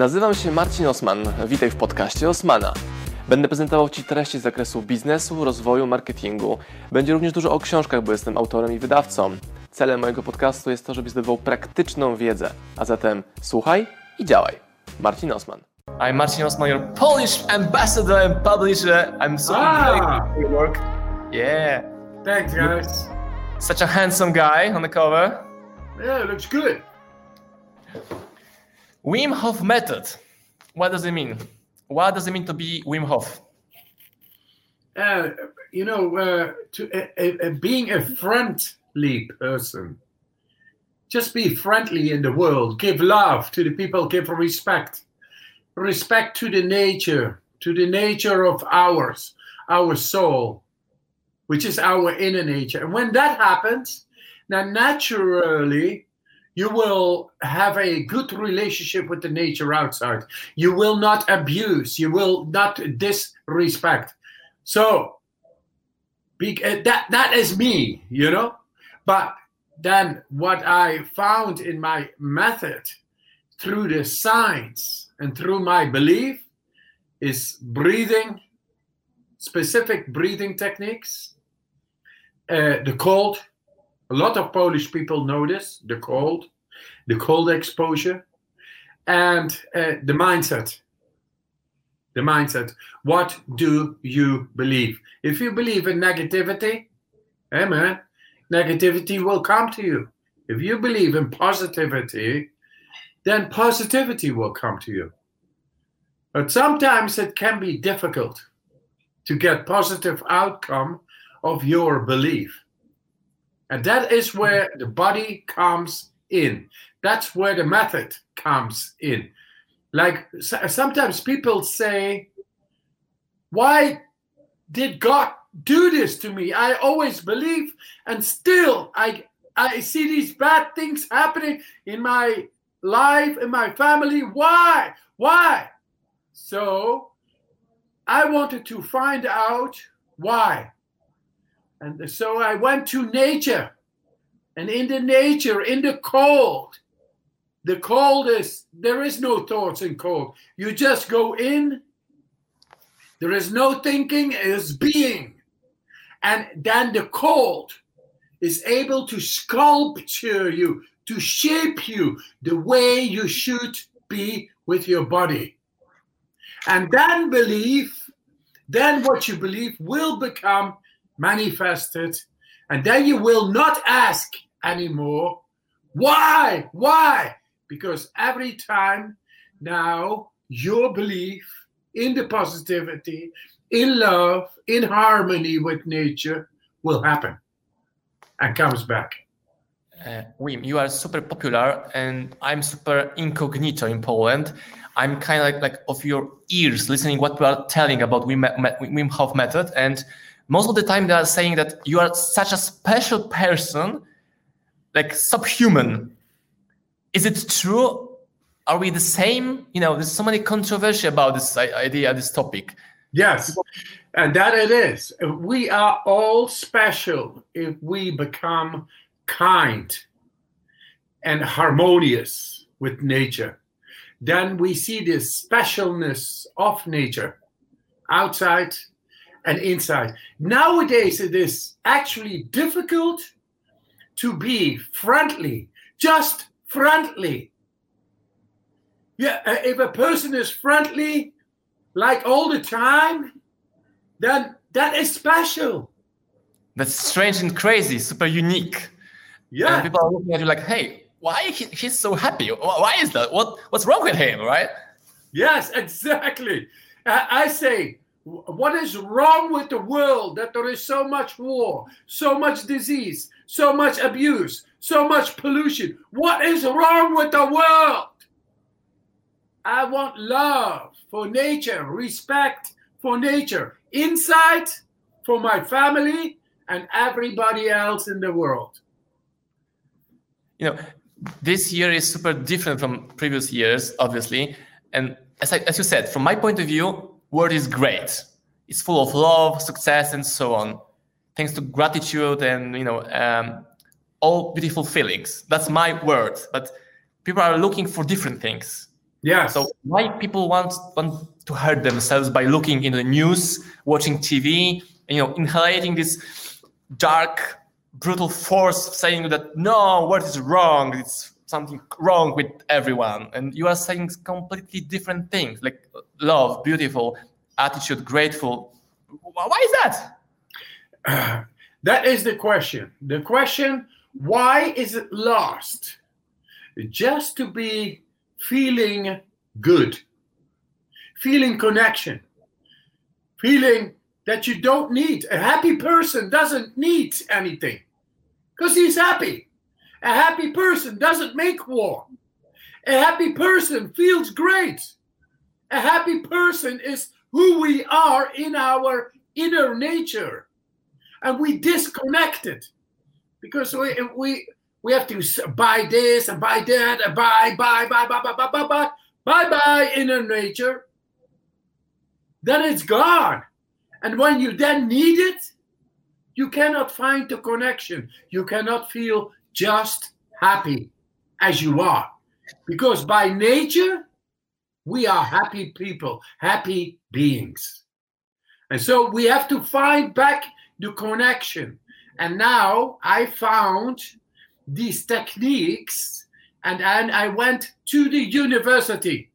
Nazywam się Marcin Osman. Witaj w podcaście Osmana. Będę prezentował Ci treści z zakresu biznesu, rozwoju, marketingu. Będzie również dużo o książkach, bo jestem autorem i wydawcą. Celem mojego podcastu jest to, żebyś zdobywał praktyczną wiedzę. A zatem słuchaj i działaj. Marcin Osman. I'm Marcin Osman, your Polish ambassador and publisher. I'm so ah. for your work. Yeah. Thanks, guys. Such a handsome guy on the cover. Yeah, it looks good. Wim Hof method. What does it mean? What does it mean to be Wim Hof? Uh, you know, uh, to being a friendly person. Just be friendly in the world. Give love to the people. Give respect. Respect to the nature, to the nature of ours, our soul, which is our inner nature. And when that happens, now naturally you will have a good relationship with the nature outside. You will not abuse. You will not disrespect. So uh, that that is me, you know. But then what I found in my method through the science and through my belief is breathing, specific breathing techniques, uh, the cold, a lot of Polish people know this the cold, the cold exposure, and uh, the mindset. The mindset. What do you believe? If you believe in negativity, hey negativity will come to you. If you believe in positivity, then positivity will come to you. But sometimes it can be difficult to get positive outcome of your belief. And that is where the body comes in. That's where the method comes in. Like sometimes people say, Why did God do this to me? I always believe, and still I I see these bad things happening in my life, in my family. Why? Why? So I wanted to find out why. And so I went to nature. And in the nature, in the cold, the cold is, there is no thoughts in cold. You just go in, there is no thinking, it is being. And then the cold is able to sculpture you, to shape you the way you should be with your body. And then belief, then what you believe will become manifested. And then you will not ask anymore, why? Why? Because every time now your belief in the positivity, in love, in harmony with nature will happen and comes back. Uh, Wim, you are super popular, and I'm super incognito in Poland. I'm kind of like, like of your ears, listening what we are telling about Wim, Wim Hof method, and most of the time they are saying that you are such a special person like subhuman. Is it true? Are we the same? You know there's so many controversy about this idea this topic. Yes and that it is. We are all special if we become kind and harmonious with nature. Then we see this specialness of nature outside and inside. Nowadays, it is actually difficult to be friendly, just friendly. Yeah, uh, if a person is friendly, like all the time, then that is special. That's strange and crazy, super unique. Yeah. And people are looking at you like, hey, why he, he's so happy? Why is that? What what's wrong with him, right? Yes, exactly. I, I say what is wrong with the world that there is so much war, so much disease, so much abuse, so much pollution? What is wrong with the world? I want love for nature, respect for nature, insight for my family and everybody else in the world. You know, this year is super different from previous years, obviously. And as, I, as you said, from my point of view, world is great. It's full of love, success, and so on. Thanks to gratitude and you know um, all beautiful feelings. That's my word. But people are looking for different things. Yeah. So why people want want to hurt themselves by looking in the news, watching TV, you know, inhaling this dark, brutal force, saying that no, what is wrong? It's something wrong with everyone, and you are saying completely different things, like love, beautiful, attitude, grateful. Why is that? That is the question. The question: Why is it lost? Just to be feeling good, feeling connection, feeling that you don't need. A happy person doesn't need anything because he's happy. A happy person doesn't make war. A happy person feels great. A happy person is who we are in our inner nature. And we disconnect it because we, we, we have to buy this and buy that and buy, buy, buy, buy, buy, buy, buy, buy, buy, buy inner nature. Then it's gone. And when you then need it, you cannot find the connection. You cannot feel just happy as you are. Because by nature, we are happy people, happy beings. And so we have to find back the connection. And now I found these techniques and, and I went to the university.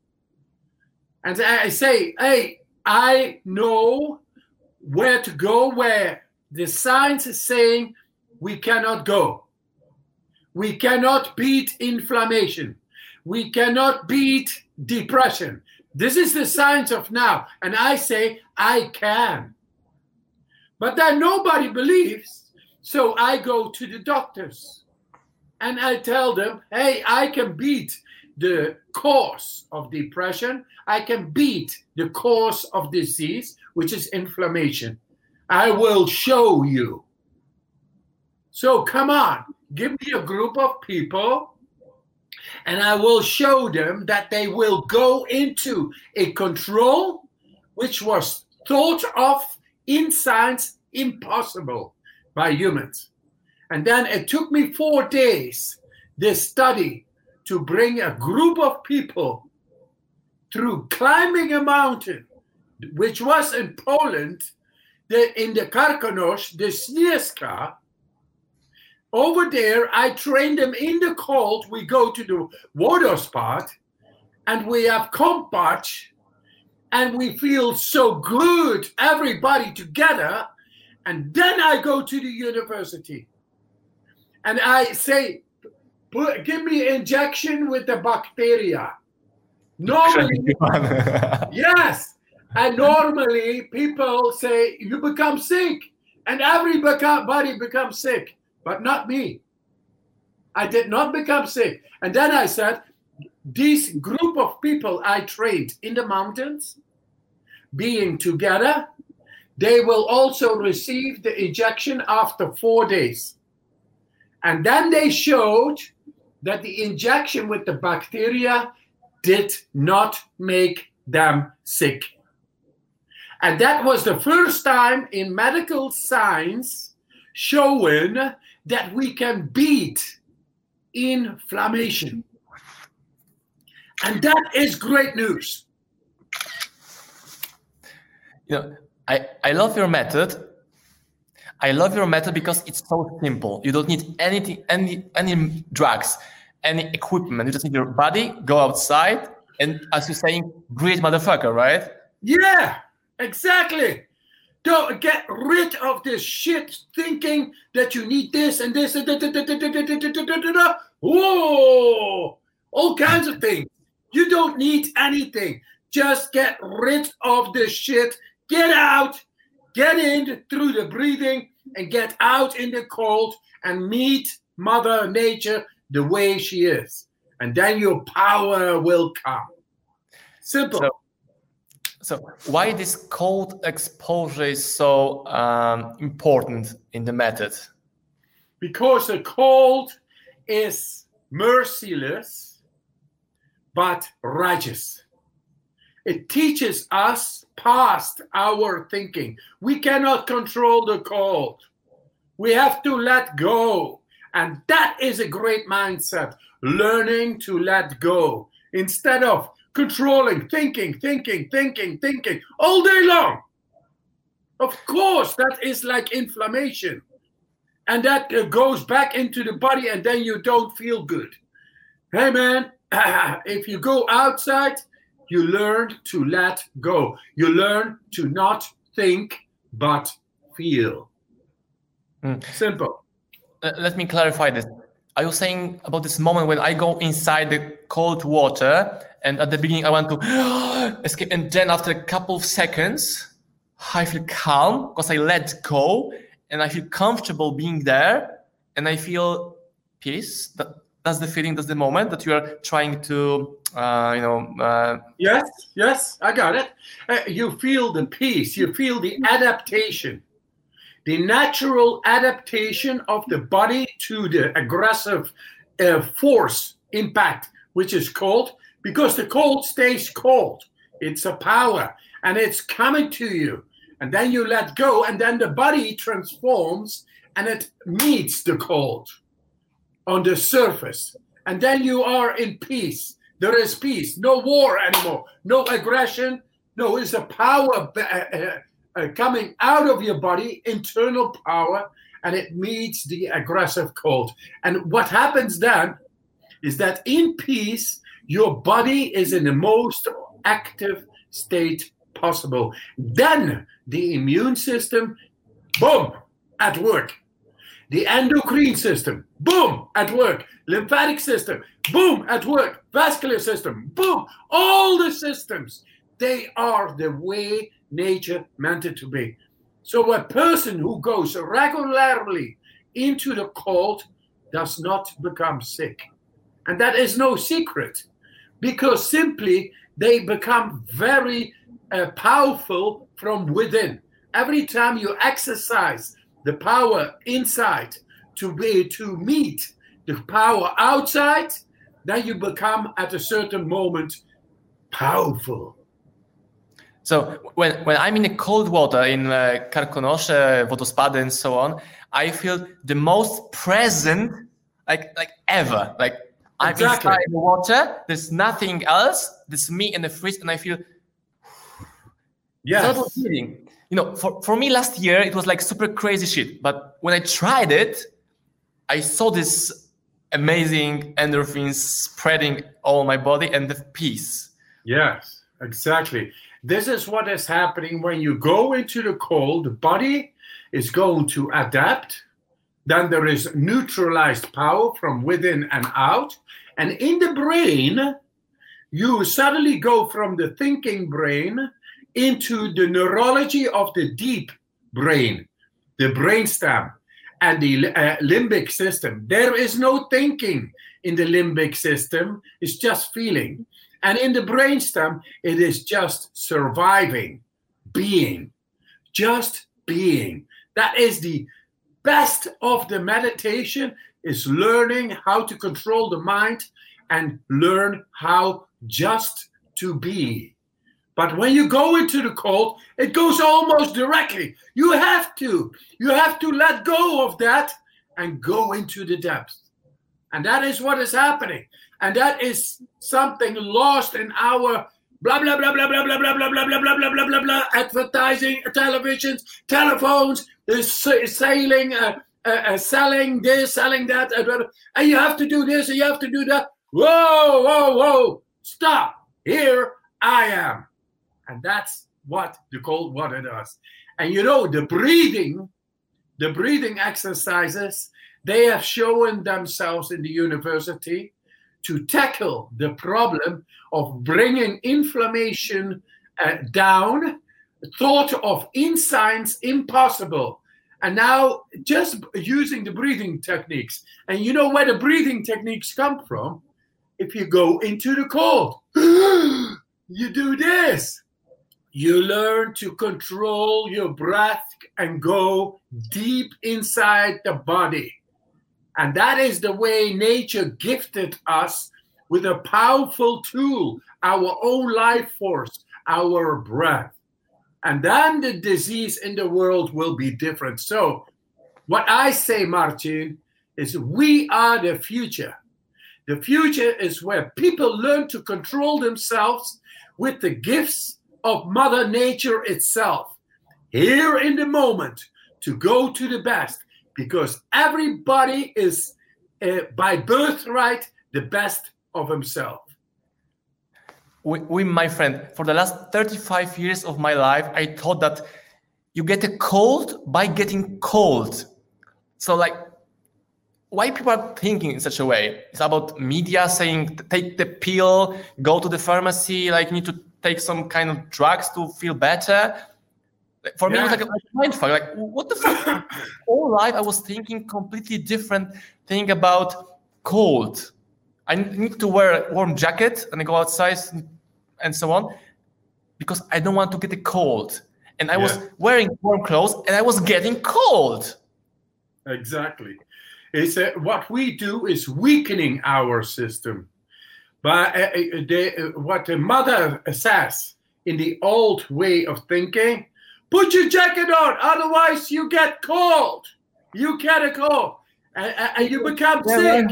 And I say, hey, I know where to go where the science is saying we cannot go. We cannot beat inflammation. We cannot beat depression. This is the science of now. And I say, I can. But that nobody believes. So I go to the doctors and I tell them, hey, I can beat the cause of depression. I can beat the cause of disease, which is inflammation. I will show you. So come on, give me a group of people and I will show them that they will go into a control which was thought of in science impossible by humans. And then it took me four days, this study, to bring a group of people through climbing a mountain, which was in Poland, the, in the Karkonosh, the Śnieżka. Over there, I train them in the cold. We go to the water spot and we have kompach and we feel so good, everybody together. And then I go to the university and I say, give me injection with the bacteria. Normally, yes. And normally people say you become sick, and everybody becomes sick, but not me. I did not become sick. And then I said, this group of people I trained in the mountains, being together, they will also receive the injection after four days. And then they showed that the injection with the bacteria did not make them sick. And that was the first time in medical science showing that we can beat inflammation. And that is great news. You know, I, I love your method. I love your method because it's so simple. You don't need anything, any any drugs any equipment. You just need your body, go outside, and as you're saying, great motherfucker, right? Yeah, exactly. Don't get rid of this shit thinking that you need this and this and Whoa, all kinds of things. You don't need anything. Just get rid of this shit. Get out, get in through the breathing, and get out in the cold and meet Mother Nature the way she is, and then your power will come. Simple. So, so why this cold exposure is so um, important in the method? Because the cold is merciless but righteous. It teaches us past our thinking. We cannot control the cold. We have to let go. And that is a great mindset, learning to let go instead of controlling, thinking, thinking, thinking, thinking all day long. Of course, that is like inflammation. And that uh, goes back into the body, and then you don't feel good. Hey, man, if you go outside, you learn to let go. You learn to not think, but feel. Mm. Simple. Uh, let me clarify this. Are you saying about this moment when I go inside the cold water and at the beginning I want to escape, and then after a couple of seconds, I feel calm because I let go and I feel comfortable being there and I feel peace. That, that's the feeling, that's the moment that you are trying to, uh, you know. Uh, yes, yes, I got it. Uh, you feel the peace, you feel the adaptation, the natural adaptation of the body to the aggressive uh, force impact, which is cold, because the cold stays cold. It's a power and it's coming to you and then you let go, and then the body transforms and it meets the cold on the surface. And then you are in peace. There is peace, no war anymore, no aggression. No, it's a power uh, uh, uh, coming out of your body, internal power, and it meets the aggressive cold. And what happens then is that in peace, your body is in the most active state possible. Then the immune system, boom, at work. The endocrine system, boom, at work. Lymphatic system, boom, at work. Vascular system, boom. All the systems, they are the way nature meant it to be. So a person who goes regularly into the cold does not become sick. And that is no secret because simply they become very uh, powerful from within. Every time you exercise the power inside to be to meet the power outside, then you become at a certain moment powerful. So when, when I'm in the cold water in uh, Karkonosze, Wodospady and so on, I feel the most present like like ever. Like I'm exactly. inside the water. There's nothing else. There's me and the freeze, and I feel yeah. You know, for, for me last year, it was like super crazy shit. But when I tried it, I saw this amazing endorphins spreading all my body and the peace. Yes, exactly. This is what is happening when you go into the cold, the body is going to adapt. Then there is neutralized power from within and out. And in the brain, you suddenly go from the thinking brain into the neurology of the deep brain, the brainstem, and the uh, limbic system. There is no thinking in the limbic system, it's just feeling. And in the brainstem, it is just surviving, being, just being. That is the best of the meditation is learning how to control the mind and learn how just to be. But when you go into the cold, it goes almost directly. You have to. You have to let go of that and go into the depth. And that is what is happening. And that is something lost in our blah blah blah blah blah blah blah blah blah blah blah blah blah blah blah advertising, televisions, telephones, sailing, uh, uh, uh, selling this, selling that, and you have to do this, and you have to do that. Whoa, whoa, whoa! Stop! Here I am. And that's what the cold water does. And you know, the breathing, the breathing exercises, they have shown themselves in the university to tackle the problem of bringing inflammation uh, down, thought of in science impossible. And now just using the breathing techniques. And you know where the breathing techniques come from? If you go into the cold, you do this you learn to control your breath and go deep inside the body. And that is the way nature gifted us with a powerful tool, our own life force, our breath. And then the disease in the world will be different. So, what I say, Martin, is we are the future. The future is where people learn to control themselves with the gifts of Mother Nature itself. Here in the moment to go to the best because everybody is uh, by birthright the best of himself. We, we, my friend, for the last 35 years of my life, I thought that you get a cold by getting cold. So, like, why people are thinking in such a way? It's about media saying take the pill, go to the pharmacy, like you need to take some kind of drugs to feel better. For me, it was like a mind fuck. Like, what the fuck? All life, I was thinking completely different thing about cold. I need to wear a warm jacket and I go outside and so on because I don't want to get a cold. And I yeah. was wearing warm clothes and I was getting cold. Exactly. It's what we do is weakening our system. But uh, uh, the, uh, what the mother says in the old way of thinking, put your jacket on, otherwise you get cold. You get a cold and, and you become sick.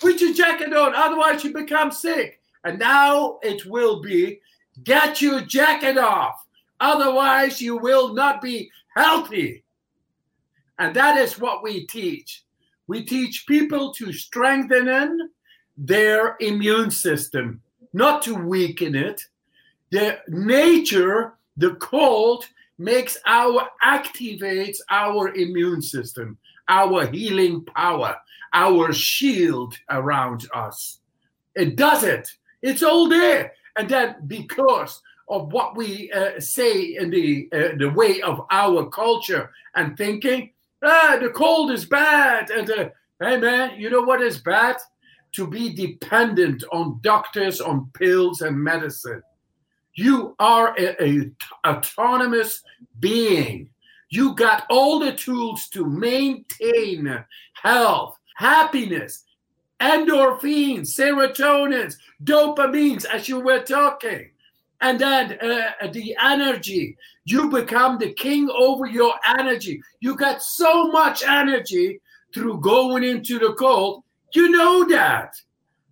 Put your jacket on, otherwise you become sick. And now it will be get your jacket off, otherwise you will not be healthy. And that is what we teach. We teach people to strengthen their immune system, not to weaken it. The nature, the cold, makes our activates our immune system, our healing power, our shield around us. It does it. It's all there. And then because of what we uh, say in the uh, the way of our culture and thinking, ah, the cold is bad. And uh, hey, man, you know what is bad? To be dependent on doctors, on pills and medicine. You are a, a autonomous being. You got all the tools to maintain health, happiness, endorphins, serotonins, dopamines, as you were talking. And then uh, the energy. You become the king over your energy. You got so much energy through going into the cold. You know that.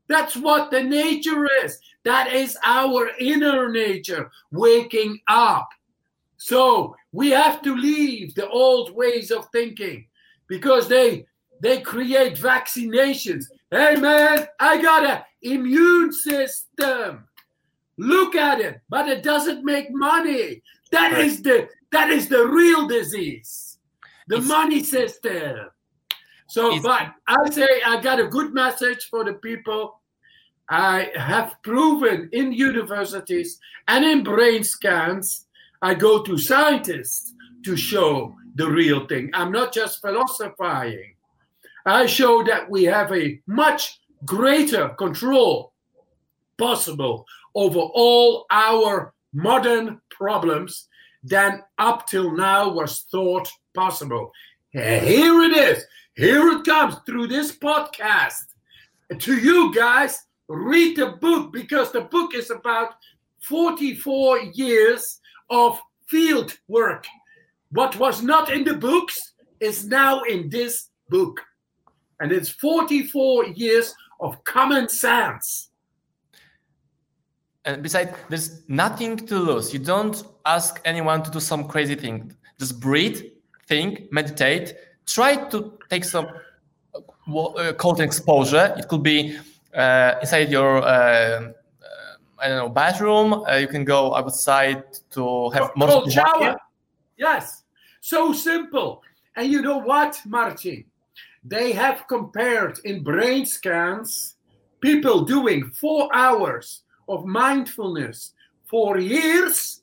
That's what the nature is. That is our inner nature waking up. So we have to leave the old ways of thinking because they they create vaccinations. Hey man, I got an immune system. Look at it, but it doesn't make money. That right. is the that is the real disease. The it's, money system. So, but I say I got a good message for the people. I have proven in universities and in brain scans. I go to scientists to show the real thing. I'm not just philosophizing. I show that we have a much greater control possible over all our modern problems than up till now was thought possible. Here it is. Here it comes through this podcast. To you guys, read the book because the book is about 44 years of field work. What was not in the books is now in this book. And it's 44 years of common sense. And besides, there's nothing to lose. You don't ask anyone to do some crazy thing. Just breathe, think, meditate. Try to take some uh, cold exposure. It could be uh, inside your, uh, uh I don't know, bathroom. Uh, you can go outside to have more cold shower. Yes, so simple. And you know what, Martin? They have compared in brain scans people doing four hours of mindfulness for years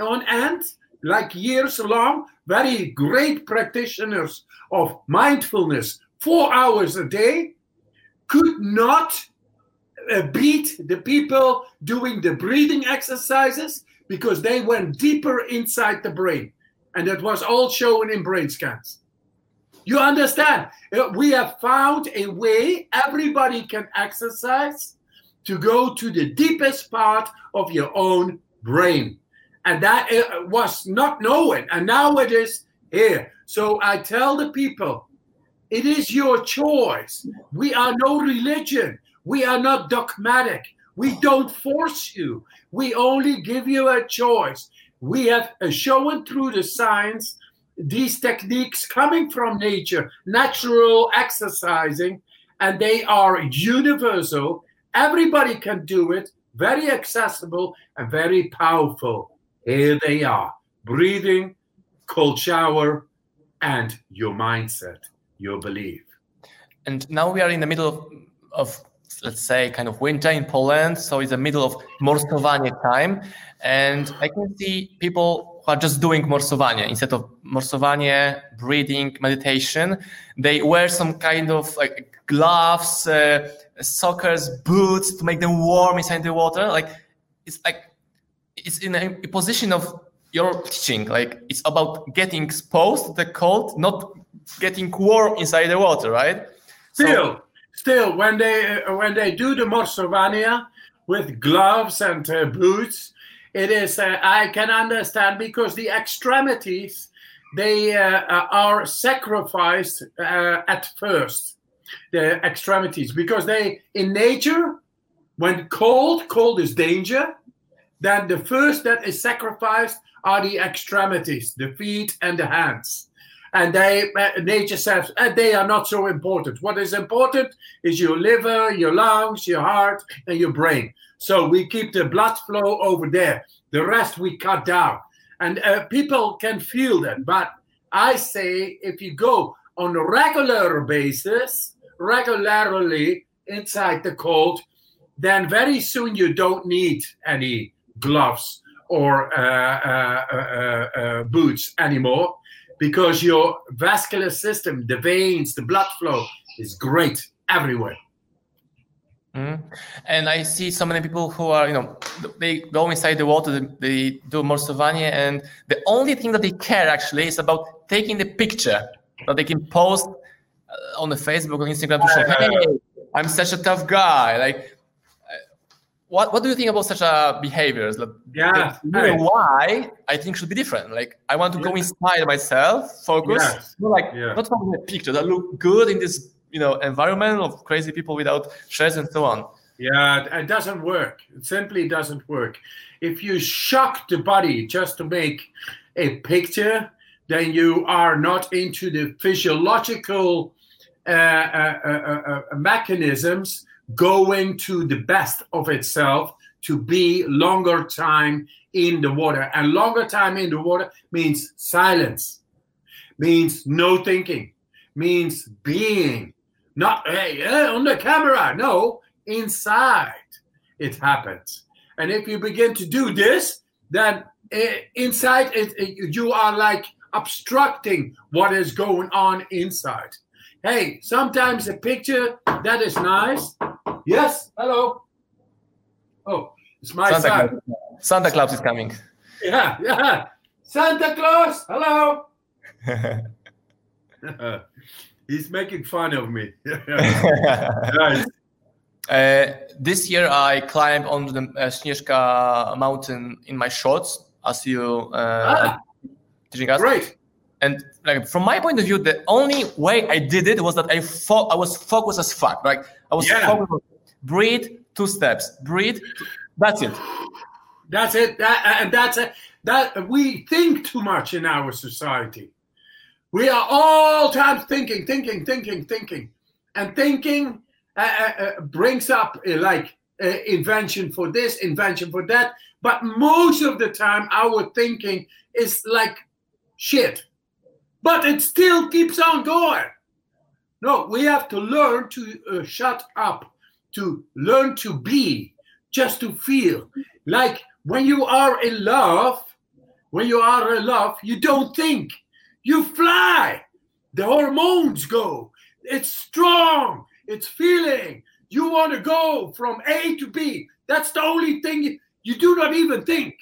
on end, like years long, very great practitioners of mindfulness, four hours a day, could not uh, beat the people doing the breathing exercises because they went deeper inside the brain. And that was all shown in brain scans. You understand? Uh, we have found a way everybody can exercise to go to the deepest part of your own brain. And that uh, was not known. And now it is here. So I tell the people it is your choice. We are no religion. We are not dogmatic. We don't force you. We only give you a choice. We have shown through the science these techniques coming from nature, natural exercising, and they are universal. Everybody can do it, very accessible and very powerful. Here they are breathing, cold shower, and your mindset, your belief. And now we are in the middle of, of let's say, kind of winter in Poland. So it's the middle of morsowanie time. And I can see people who are just doing morsowanie instead of morsowanie, breathing, meditation. They wear some kind of like gloves, uh, boots to make them warm inside the water. Like it's like it's in a, position of your teaching. Like it's about getting exposed to the cold, not getting warm inside the water, right? Still, so, still, when they uh, when they do the morsowania with gloves and uh, boots, it is uh, I can understand because the extremities they uh, uh, are sacrificed uh, at first the extremities because they in nature when cold cold is danger then the first that is sacrificed are the extremities the feet and the hands. And they uh, nature says uh, they are not so important. What is important is your liver your lungs your heart and your brain. So we keep the blood flow over there. The rest we cut down. And uh, people can feel that. But i say if you go on a regular basis regularly inside the cold, then very soon you don't need any gloves or uh, uh, uh, uh, boots anymore because your vascular system, the veins, the blood flow is great everywhere. Mm-hmm. And I see so many people who are, you know, they go inside the water, they, they do morsowanie, and the only thing that they care actually is about taking the picture that they can post on the Facebook or Instagram to show, hey, I'm such a tough guy. Like, what what do you think about such a behaviors? Like, yeah, hey. why I think should be different. Like, I want to yeah. go inside myself, focus, yes. not like yeah. not from a picture that look good in this you know environment of crazy people without stress and so on. Yeah, it doesn't work. It simply doesn't work. If you shock the body just to make a picture, then you are not into the physiological uh, uh, uh, mechanisms going to the best of itself to be longer time in the water. And longer time in the water means silence, means no thinking, means being. Not hey, on the camera. No, inside it happens. And if you begin to do this, then uh, inside it, it, you are like obstructing what is going on inside. Hey, sometimes a picture that is nice. Yes, hello. Oh, it's my Santa son. Claus. Santa Claus is coming. Yeah, yeah. Santa Claus, hello. He's making fun of me. nice. Uh, this year I climbed on the uh, Śnieżka mountain in my shorts, as you uh, ah, teaching us. Great. And like from my point of view, the only way I did it was that I fo- I was focused as fuck. Like I was yeah. focused. Breathe two steps. Breathe. That's it. That's it. That, and that's it. That we think too much in our society. We are all time thinking, thinking, thinking, thinking, and thinking uh, uh, uh brings up uh, like uh, invention for this, invention for that. But most of the time, our thinking is like shit but it still keeps on going. No, we have to learn to uh, shut up, to learn to be, just to feel. Like when you are in love, when you are in love, you don't think, you fly. The hormones go. It's strong, it's feeling. You want to go from A to B. That's the only thing you, you do not even think.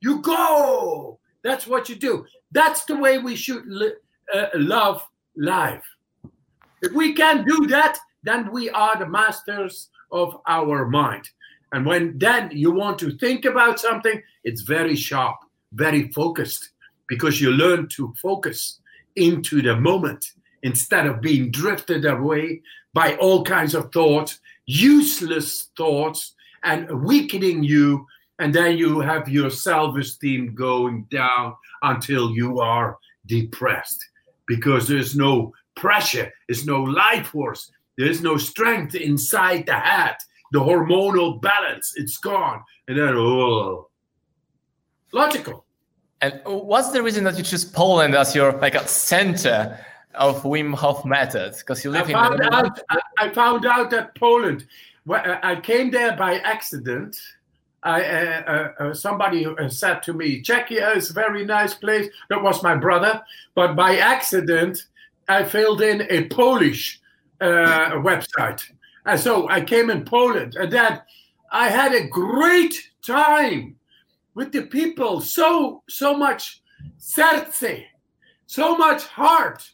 You go. That's what you do. That's the way we should li- uh, love life. If we can do that, then we are the masters of our mind. And when then you want to think about something, it's very sharp, very focused, because you learn to focus into the moment instead of being drifted away by all kinds of thoughts useless thoughts and weakening you. And then you have your self esteem going down until you are depressed because there's no pressure, there's no life force, there's no strength inside the head. The hormonal balance, it's gone. And then, oh, logical. And what's the reason that you choose Poland as your like a center of Wim Hof method? Because you live I in. Found out, I found out that Poland. Well, I came there by accident. I, uh, uh, uh somebody said to me, "Czechia is a very nice place." That was my brother, but by accident, I filled in a Polish uh, website, and so I came in Poland, and then I had a great time with the people. So so much serce, so much heart,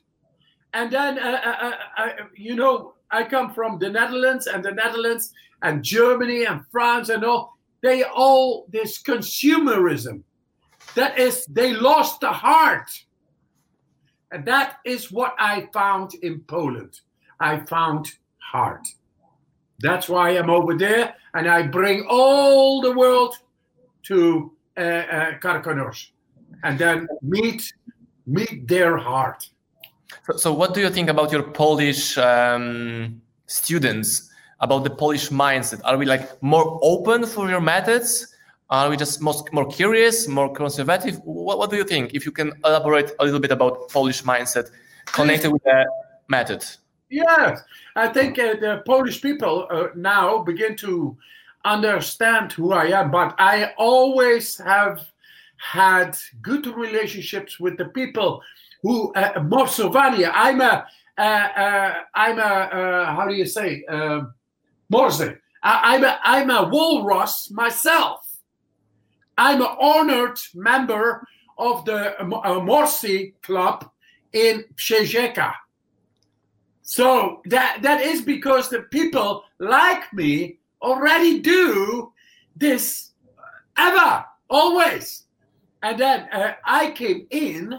and then uh, uh, you know I come from the Netherlands, and the Netherlands and Germany and France and all they all this consumerism. That is, they lost the heart. And that is what I found in Poland. I found heart. That's why I'm over there, and I bring all the world to uh, uh, and then meet meet their heart. So, so, what do you think about your Polish um, students? About the Polish mindset? Are we like more open for your methods? Are we just most, more curious, more conservative? What, what do you think? If you can elaborate a little bit about Polish mindset connected with the method. Yes, I think uh, the Polish people uh, now begin to understand who I am, but I always have had good relationships with the people who uh, Morsowania. I'm a, uh, uh, I'm a, uh, how do you say, uh, Morse. I, am a, I'm a walrus myself. I'm an honored member of the uh, Morsi Club in Przesieka. So that that is because the people like me already do this ever, always. And then uh, I came in,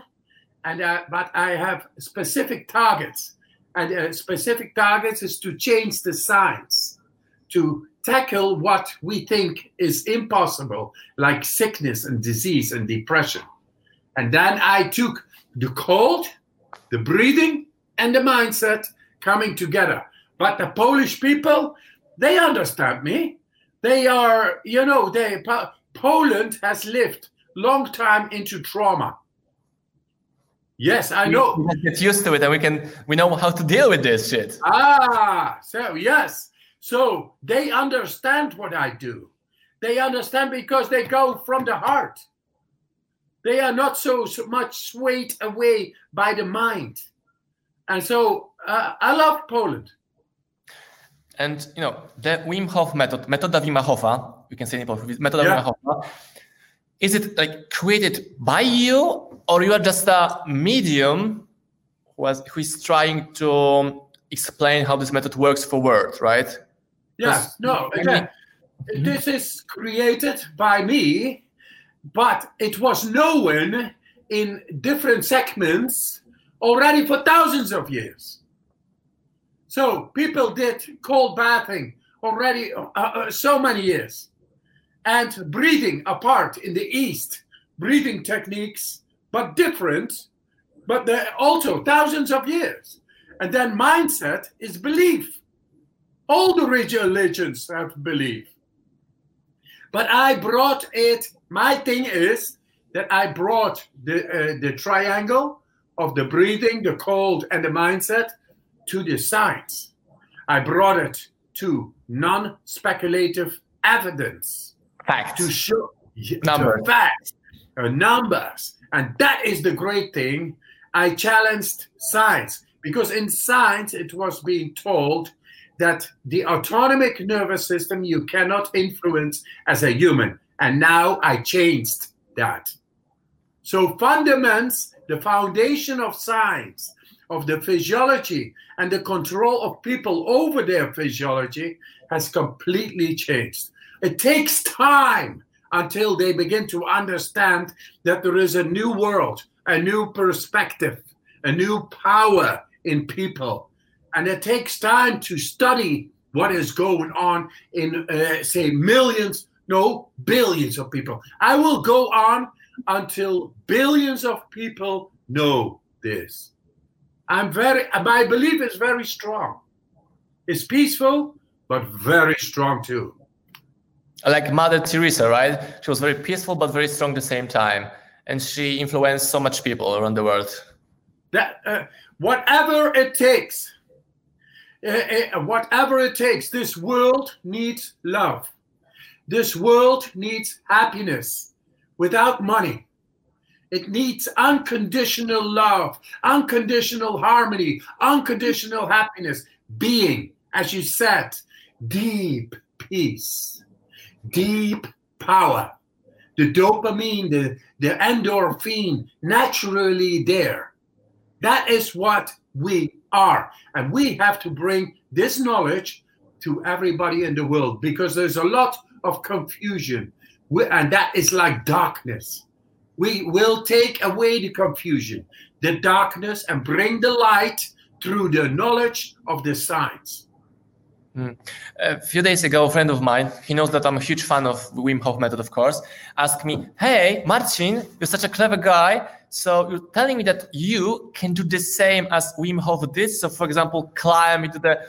and uh, but I have specific targets, and uh, specific targets is to change the science, to tackle what we think is impossible, like sickness and disease and depression. And then I took the cold, the breathing, and the mindset coming together. But the Polish people, they understand me. They are, you know, they Poland has lived long time into trauma. Yes, I know. We get used to it, and we can we know how to deal with this shit. Ah, so yes, so they understand what I do. They understand because they go from the heart. They are not so, so much swayed away by the mind. And so uh, I love Poland. And you know the Wim Hof method, metoda Wima Hofa, you can say in Polish, metoda yeah. Wima Hofa. Is it like created by you, or you are just a medium who, has, who is trying to explain how this method works for world, right? Yes, no, again, this is created by me, but it was known in different segments already for thousands of years. So people did cold bathing already uh, uh, so many years, and breathing apart in the East, breathing techniques, but different, but they're also thousands of years. And then mindset is belief. All the religions have belief. But I brought it, my thing is that I brought the, uh, the triangle of the breathing, the cold, and the mindset to the science. I brought it to non speculative evidence. Facts. To show numbers. facts, uh, numbers. And that is the great thing. I challenged science because in science it was being told that the autonomic nervous system you cannot influence as a human. And now I changed that. So, fundaments, the foundation of science, of the physiology, and the control of people over their physiology has completely changed. It takes time until they begin to understand that there is a new world, a new perspective, a new power in people and it takes time to study what is going on in, uh, say, millions, no, billions of people. I will go on until billions of people know this. I'm very, my belief is very strong. It's peaceful, but very strong too. Like Mother Teresa, right? She was very peaceful, but very strong at the same time. And she influenced so much people around the world. That, uh, whatever it takes, uh, uh, whatever it takes, this world needs love. This world needs happiness without money. It needs unconditional love, unconditional harmony, unconditional happiness, being, as you said, deep peace, deep power. The dopamine, the, the endorphin, naturally there. That is what we are. And we have to bring this knowledge to everybody in the world because there's a lot of confusion. And that is like darkness. We will take away the confusion, the darkness, and bring the light through the knowledge of the science. Mm. A few days ago, a friend of mine, he knows that I'm a huge fan of Wim Hof method, of course, asked me, Hey, Martin, you're such a clever guy. So you're telling me that you can do the same as Wim Hof did? So, for example, climb into the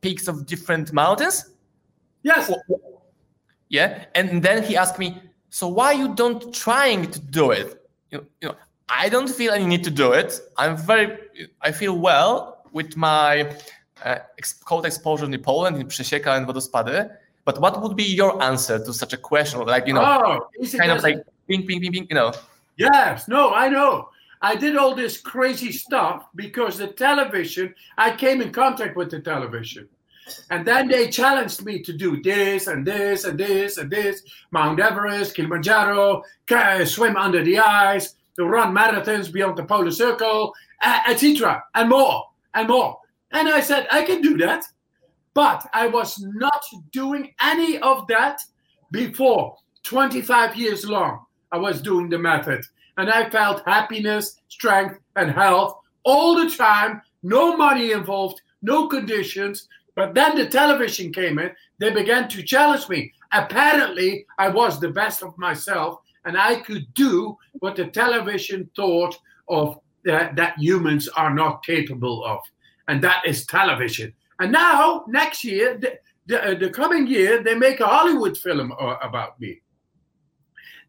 peaks of different mountains? Yes. Yeah. And then he asked me, So why you don't trying to do it? You know, you know, I don't feel any need to do it. I'm very, I feel well with my uh, cold exposure in Poland, in Przesieka and Wodospady. But what would be your answer to such a question? Like, you know, oh, kind of like ping, ping, ping, ping, you know. Yes, no, I know. I did all this crazy stuff because the television, I came in contact with the television. And then they challenged me to do this and this and this and this Mount Everest, Kilimanjaro, swim under the ice, to run marathons beyond the polar circle, etc., and more and more. And I said, I can do that. But I was not doing any of that before 25 years long. I was doing the method. And I felt happiness, strength, and health all the time. No money involved, no conditions. But then the television came in. They began to challenge me. Apparently, I was the best of myself and I could do what the television thought of uh, that humans are not capable of and that is television. And now, next year, the, the, uh, the coming year, they make a Hollywood film uh, about me.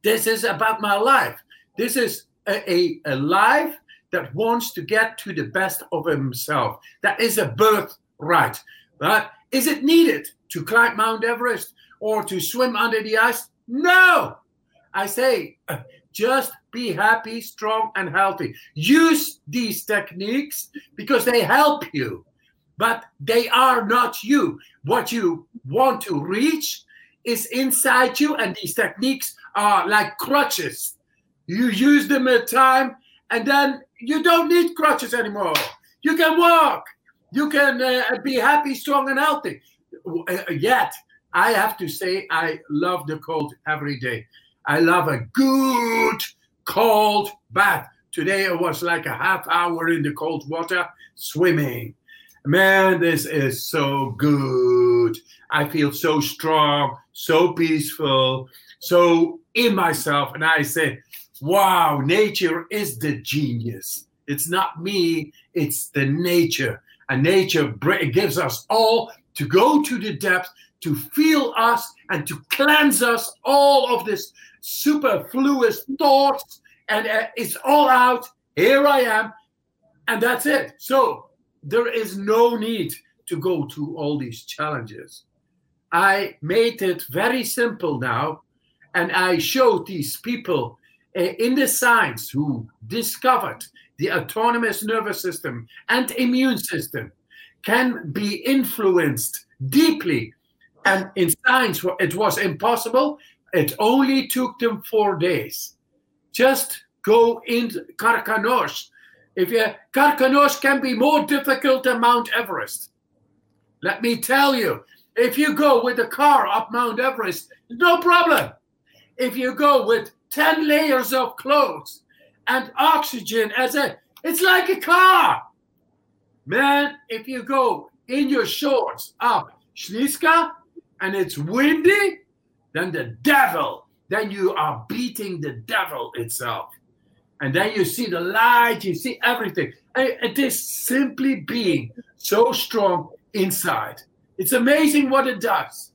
This is about my life. This is a, a, a life that wants to get to the best of himself. That is a birthright. But is it needed to climb Mount Everest or to swim under the ice? No. I say, just be happy, strong, and healthy. Use these techniques because they help you, but they are not you. What you want to reach is inside you, and these techniques are like crutches. You use them at time, and then you don't need crutches anymore. You can walk. You can uh, be happy, strong, and healthy. Uh, yet, I have to say, I love the cold every day. I love a good cold bath. Today it was like a half hour in the cold water swimming. Man, this is so good. I feel so strong, so peaceful, so in myself. And I say, wow, nature is the genius. It's not me, it's the nature. And nature gives us all to go to the depth, to feel us, and to cleanse us all of this superfluous thoughts, and uh, it's all out. Here I am, and that's it. So there is no need to go to all these challenges. I made it very simple now, and I showed these people uh, in the science who discovered the autonomous nervous system and immune system can be influenced deeply. And in science, it was impossible it only took them four days. Just go into Karkonosze. If you Karkonosze can be more difficult than Mount Everest. Let me tell you, if you go with a car up Mount Everest, no problem. If you go with 10 layers of clothes and oxygen as a it's like a car. Man, if you go in your shorts ah, up, Śnieżka and it's windy, then the devil, then you are beating the devil itself. And then you see the light, you see everything. It is simply being so strong inside. It's amazing what it does.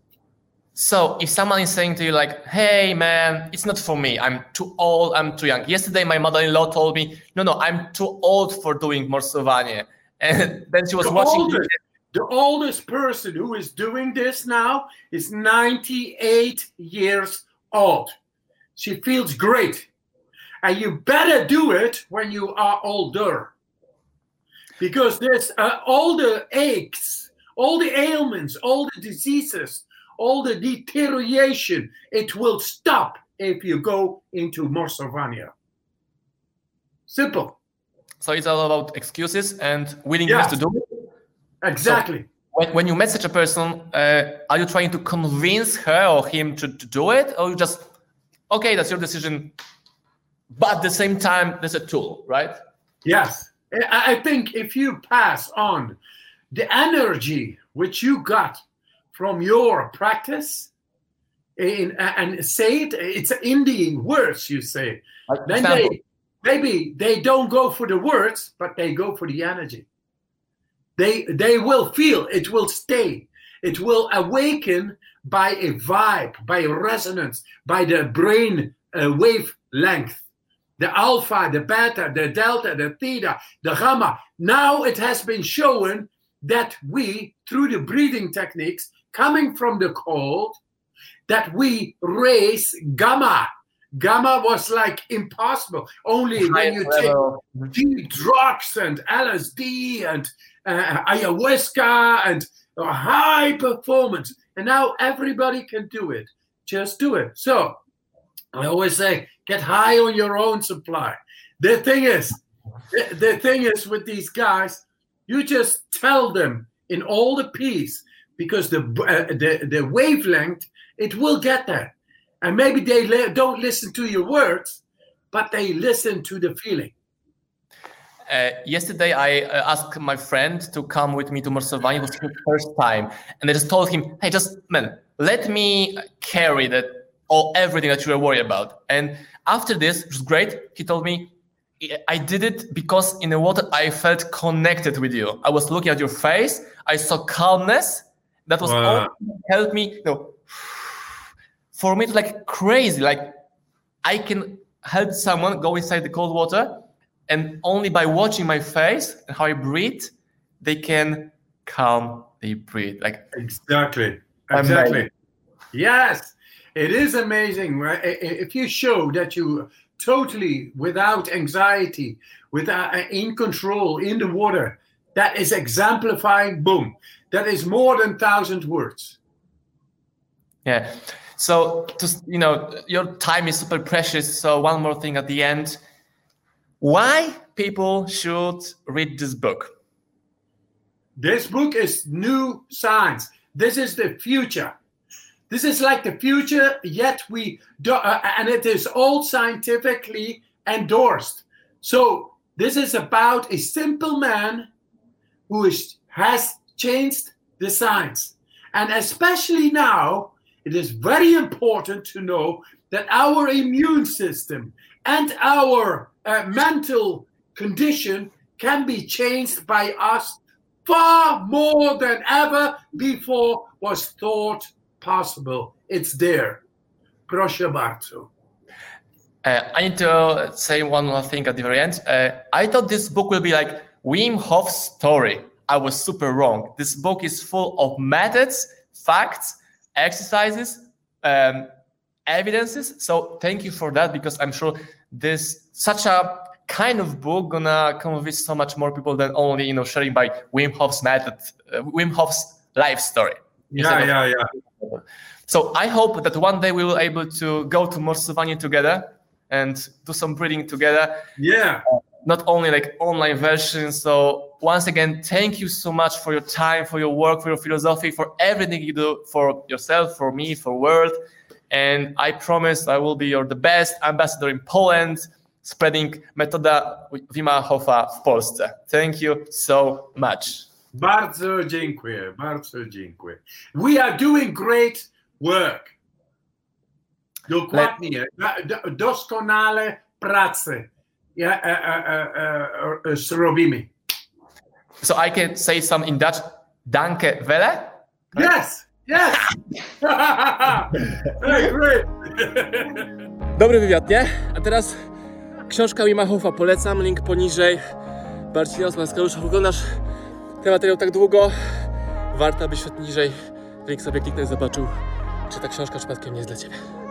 So if someone is saying to you like, "Hey man, it's not for me. I'm too old. I'm too young." Yesterday, my mother-in-law told me, "No, no, I'm too old for doing morsowanie." And then she was the watching. Oldest, the oldest person who is doing this now is 98 years old. She feels great, and you better do it when you are older, because there's uh, all the aches, all the ailments, all the diseases all the deterioration, it will stop if you go into Morsowania. Simple. So it's all about excuses and willingness Yeah. to do it. Exactly. When, when you met such a person, uh, are you trying to convince her or him to, to do it, or you just, okay, that's your decision, but at the same time, there's a tool, right? yes. I think if you pass on the energy which you got from your practice? In, and say it, it's Indian words you say, Like, then example, they maybe they don't go for the words but they go for the energy. They they will feel it will stay. It will awaken by a vibe by a resonance by the brain uh, wavelength. The alpha the beta the delta the theta the gamma. Now it has been shown that we through the breathing techniques coming from the cold that we raise gamma gamma was like impossible only when you take level. deep drugs and LSD and uh, ayahuasca and uh, high performance. And now everybody can do it. Just do it. So I always say, get high on your own supply. The thing is, the, the thing is with these guys, you just tell them in all the peace because the uh, the the wavelength it will get there, and maybe they li- don't listen to your words, but they listen to the feeling. Uh, yesterday, I uh, asked my friend to come with me to Morsowanie. It was his first time, and I just told him, "Hey, just man, let me carry that all everything that you are worried about." And after this, which was great, he told me, "I- "I did it because in the water I felt connected with you. I was looking at your face. I saw calmness. That was all Wow. that helped me. You know, for me, it's like crazy. Like I can help someone go inside the cold water, and only by watching my face and how I breathe, they can calm they breathe. Like Exactly. Amazing. Exactly. Yes, it is amazing. right? If you show that you totally without anxiety, without uh, in control in the water, that is exemplifying. Boom. That is more than thousand words. yeah. So to you know, your time is super precious. So one more thing at the end. Why people should read this book? This book is new science. This is the future. This is like the future, yet we do, uh, and it is all scientifically endorsed. So this is about a simple man who is, has changed the science, and especially now, it is very important to know that our immune system and our uh, mental condition can be changed by us far more than ever before was thought possible. It's there. Proszę bardzo. Uh, I need to say one more thing at the very end. Uh, I thought this book will be like Wim Hof's story. I was super wrong. This book is full of methods, facts, exercises, um, evidences. So thank you for that because I'm sure this such a kind of book gonna convince so much more people than only you know sharing by Wim Hof's method, uh, Wim Hof's life story. Yeah, Instead of- yeah, yeah. so I hope that one day we will able to go to Morsowanie together and do some breeding together, Yeah. Not only like online version. So once again, thank you so much for your time, for your work, for your philosophy, for everything you do for yourself, for me, for world. And I promise I will be your the best ambassador in Poland, spreading metoda Wima Hofa w Polsce. Thank you so much. Bardzo dziękuję, bardzo dziękuję. We are doing great work. Dokładnie, doskonale pracę ja, e, e, e, zrobimy. So I can say some in Dutch. Danke wele. Yes, yes. hey, great. Dobry wywiad, nie? A teraz książka Wima Hofa polecam, link poniżej. Marcin Maskalusza, oglądasz ten materiał tak długo, warto byś szedł niżej, link sobie kliknąć, zobaczył, czy ta książka przypadkiem nie jest dla Ciebie.